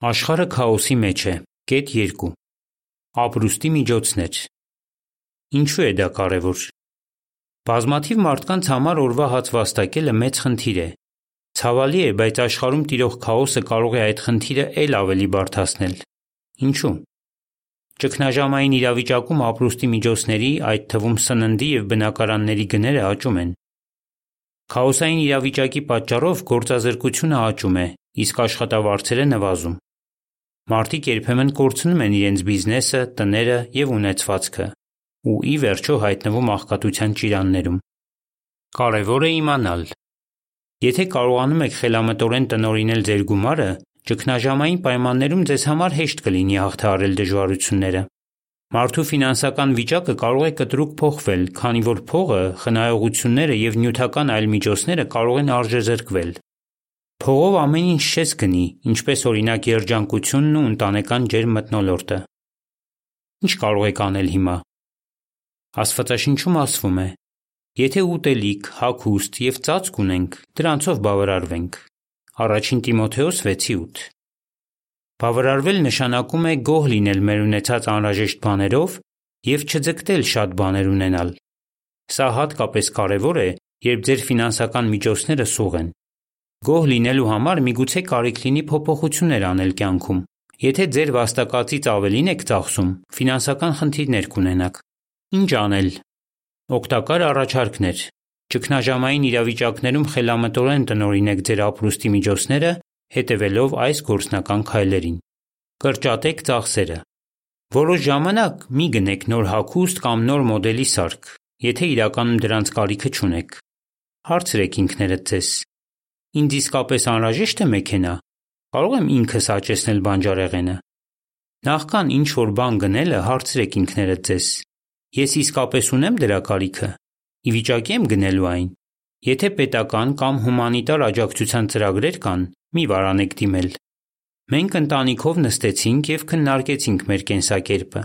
Աշխարհը քաոսի մեջ է։ Կետ 2 Ապրուստի միջոցներ Ինչու է դա կարևոր։ Բազմաթիվ մարդկանց համար օրվա հաց վաստակելը մեծ խնդիր է։ Ցավալի է, բայց աշխարհում տիրող քաոսը կարող է այդ խնդիրը ել ավելի բարդացնել։ Ինչու՞։ Ճգնաժամային իրավիճակում ապրուստի միջոցների, այդ թվում սննդի և բնակարանների գները աճում են։ Քաոսային իրավիճակի պատճառով գործազրկությունը աճում է, իսկ աշխատավարձերը նվազում։ Մարդիկ երբեմն կորցնում են իրենց բիզնեսը, տները և ունեցվածքը ու, ի վերջո, հայտնվում աղքատության ճիրաններում։ Կարևոր է իմանալ. Եթե կարողանում եք խելամտորեն տնօրինել ձեր գումարը, ճգնաժամային պայմաններում ձեզ համար հեշտ կլինի հաղթահարել դժվարությունները։ Մարդու ֆինանսական վիճակը կարող է կտրուկ փոխվել, քանի որ փողը, խնայողությունները և նյութական այլ միջոցները կարող են արժեզրկվել։ Փողով ամեն ինչ չես գնի, ինչպես օրինակ երջանկությունն ու ընտանեկան ջերմ մթնոլորտը։ Ինչ կարող եք անել հիմա։ Աստվածաշնչում ասվում է. Եթե ուտելիք, հագուստ և ծածկ ունենք, դրանցով բավարարվենք։ Առաջին Տիմոթեոս 6:8 Բավարարվել նշանակում է գոհ լինել մեր ունեցած անհրաժեշտ բաներով և չձգտել շատ բաներ ունենալ։ Սա հատկապես կարևոր է, երբ ձեր ֆինանսական միջոցները սուղ են։ Գոհ լինելու համար միգուցե կարիք լինի փոփոխություններ անել կյանքում։ Եթե ձեր վաստակածից ավելին եք ծախսում, ֆինանսական խնդիրներ կունենաք։ Ինչ անել։ Օգտակար առաջարկներ։ Ճգնաժամային իրավիճակներում խելամտորեն տնօրինեք ձեր ապրուստի միջոցները՝ հետևելով այս գործնական քայլերին։ Կրճատեք ծախսերը։ Որոշ ժամանակ մի գնեք նոր հագուստ կամ նոր մոդելի սարք, եթե իրականում դրանց կարիքը չունեք։ Հարցրեք ինքներդ ձեզ. Ինձ իսկապես անհրաժե՞շտ է մեքենա։ Կարո՞ղ եմ ինքս աճեցնել բանջարեղենը։ Նախքան ինչ-որ բան գնելը հարցրեք ինքներդ ձեզ. Ես իսկապես ունե՞մ դրա կարիքը։ Ի վիճակե՞ եմ գնելու այն։ Եթե պետական կամ հումանիտար աջակցության ծրագրեր կան, մի վարանեք դիմել։ Մենք ընտանիքով նստեցինք և քննարկեցինք մեր կենսակերպը։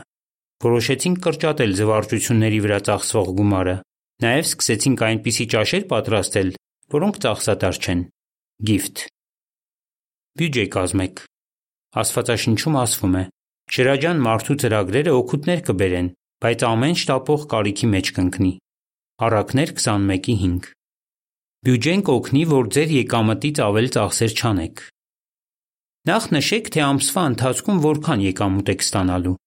Որոշեցինք կրճատել զվարճությունների վրա ծախսվող գումարը։ Նաև սկսեցինք այնպիսի ճաշեր պատրաստել, որոնք ծախսատար չեն։ Գիֆտ Բյուջե կազմեք։ Աստվածաշնչում ասվում է. «Շրջան մարդու ծրագրերը օգուտներ կբերեն, բայց ամեն շտապող կարիքի մեջ կընկնի»։ Առակներ 21:5 Բյուջեն կօգնի, որ ձեր եկամտից ավել ծախսեր չանեք։ Նախ նշեք, թե ամսվա ընթացքում որքան եկամուտ եք ստանալու։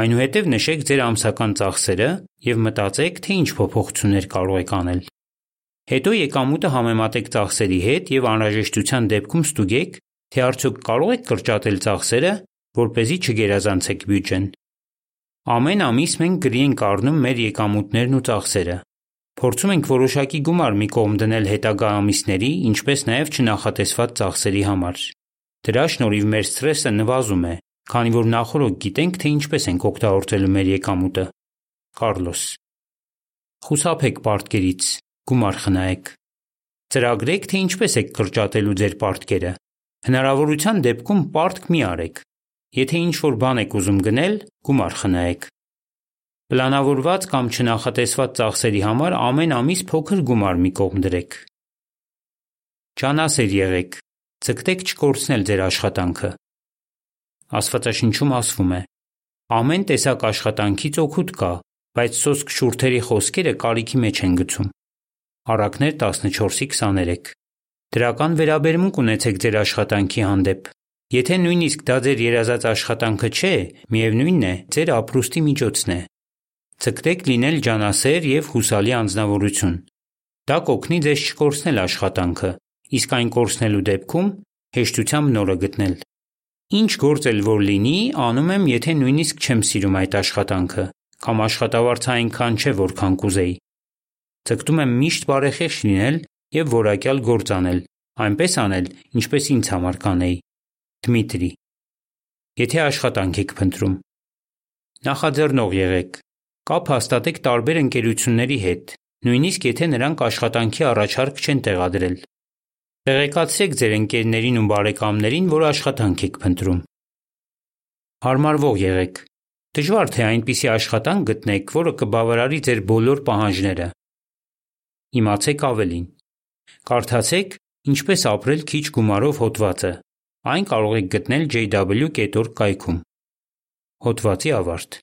Այնուհետև նշեք ձեր ամսական ծախսերը և մտածեք, թե ինչ փոփոխություններ կարող եք անել։ Հետո եկամուտը համեմատեք ծախսերի հետ և անհրաժեշտության դեպքում ստուգեք, թե արդյոք կարող եք կրճատել ծախսերը, որպեսզի չգերազանցեք բյուջեն։ Ամեն ամիս մենք գրի ենք առնում մեր եկամուտներն ու ծախսերը։ Փորձում ենք որոշակի գումար մի կողմ դնել հետագա ամիսների, ինչպես նաև չնախատեսված ծախսերի համար։ Դրա շնորհիվ մեր սթրեսը նվազում է, քանի որ նախօրոք գիտենք, թե ինչպես ենք օգտագործելու մեր եկամուտը։ Կառլոս Խուսափեք պարտքերից, գումար խնայեք։ Ծրագրեք, թե ինչպես եք կրճատելու ձեր պարտքերը։ Հնարավորության դեպքում պարտք մի արեք։ Եթե ինչ-որ բան եք ուզում գնել, գումար խնայեք։ Պլանավորված կամ չնախատեսված ծախսերի համար ամեն ամիս փոքր գումար մի կողմ դրեք։ Ջանասեր եղեք։ Ձգտեք չկորցնել ձեր աշխատանքը։ Աստվածաշնչում ասվում է. Ամեն տեսակ աշխատանքից օգուտ կա, բայց սոսկ շուրթերի խոսքերը կարիքի մեջ են գցում։ Առակներ 14:23 Դրական վերաբերմունք ունեցեք ձեր աշխատանքի հանդեպ։ Եթե նույնիսկ դա ձեր երազած աշխատանքը չէ, միևնույն է, ձեր ապրուստի միջոցն է։ Ձգտեք լինել ջանասեր և հուսալի անձնավորություն։ Դա կօգնի ձեզ չկորցնել աշխատանքը, իսկ այն կորցնելու դեպքում հեշտությամբ նորը գտնել։ Ինչ գործ էլ որ լինի, անում եմ, եթե նույնիսկ չեմ սիրում այդ աշխատանքը, կամ աշխատավարձը այնքան չէ, որքան կուզեի։ Ձգտում եմ միշտ բարեխիղճ լինել և որակյալ գործ անել, այնպես անել, ինչպես ինձ համար կանեի։ Դմիտրի. Եթե աշխատանք եք փնտրում Նախաձեռնող եղեք։ Կապ հաստատեք տարբեր ընկերությունների հետ, նույնիսկ եթե նրանք աշխատանքի առաջարկ չեն տեղադրել։ Տեղեկացրեք ձեր ընկերներին ու բարեկամներին, որ աշխատանք եք փնտրում։ Հարմարվող եղեք։ Դժվար թե այնպիսի աշխատանք գտնեք, որը կբավարարի ձեր բոլոր պահանջները։ Իմացեք ավելին։ Կարդացեք «Ինչպես ապրել քիչ գումարով» հոդվածը։ Այն կարող եք գտնել jw.org կայքում։ Հոդվացի ավարտ։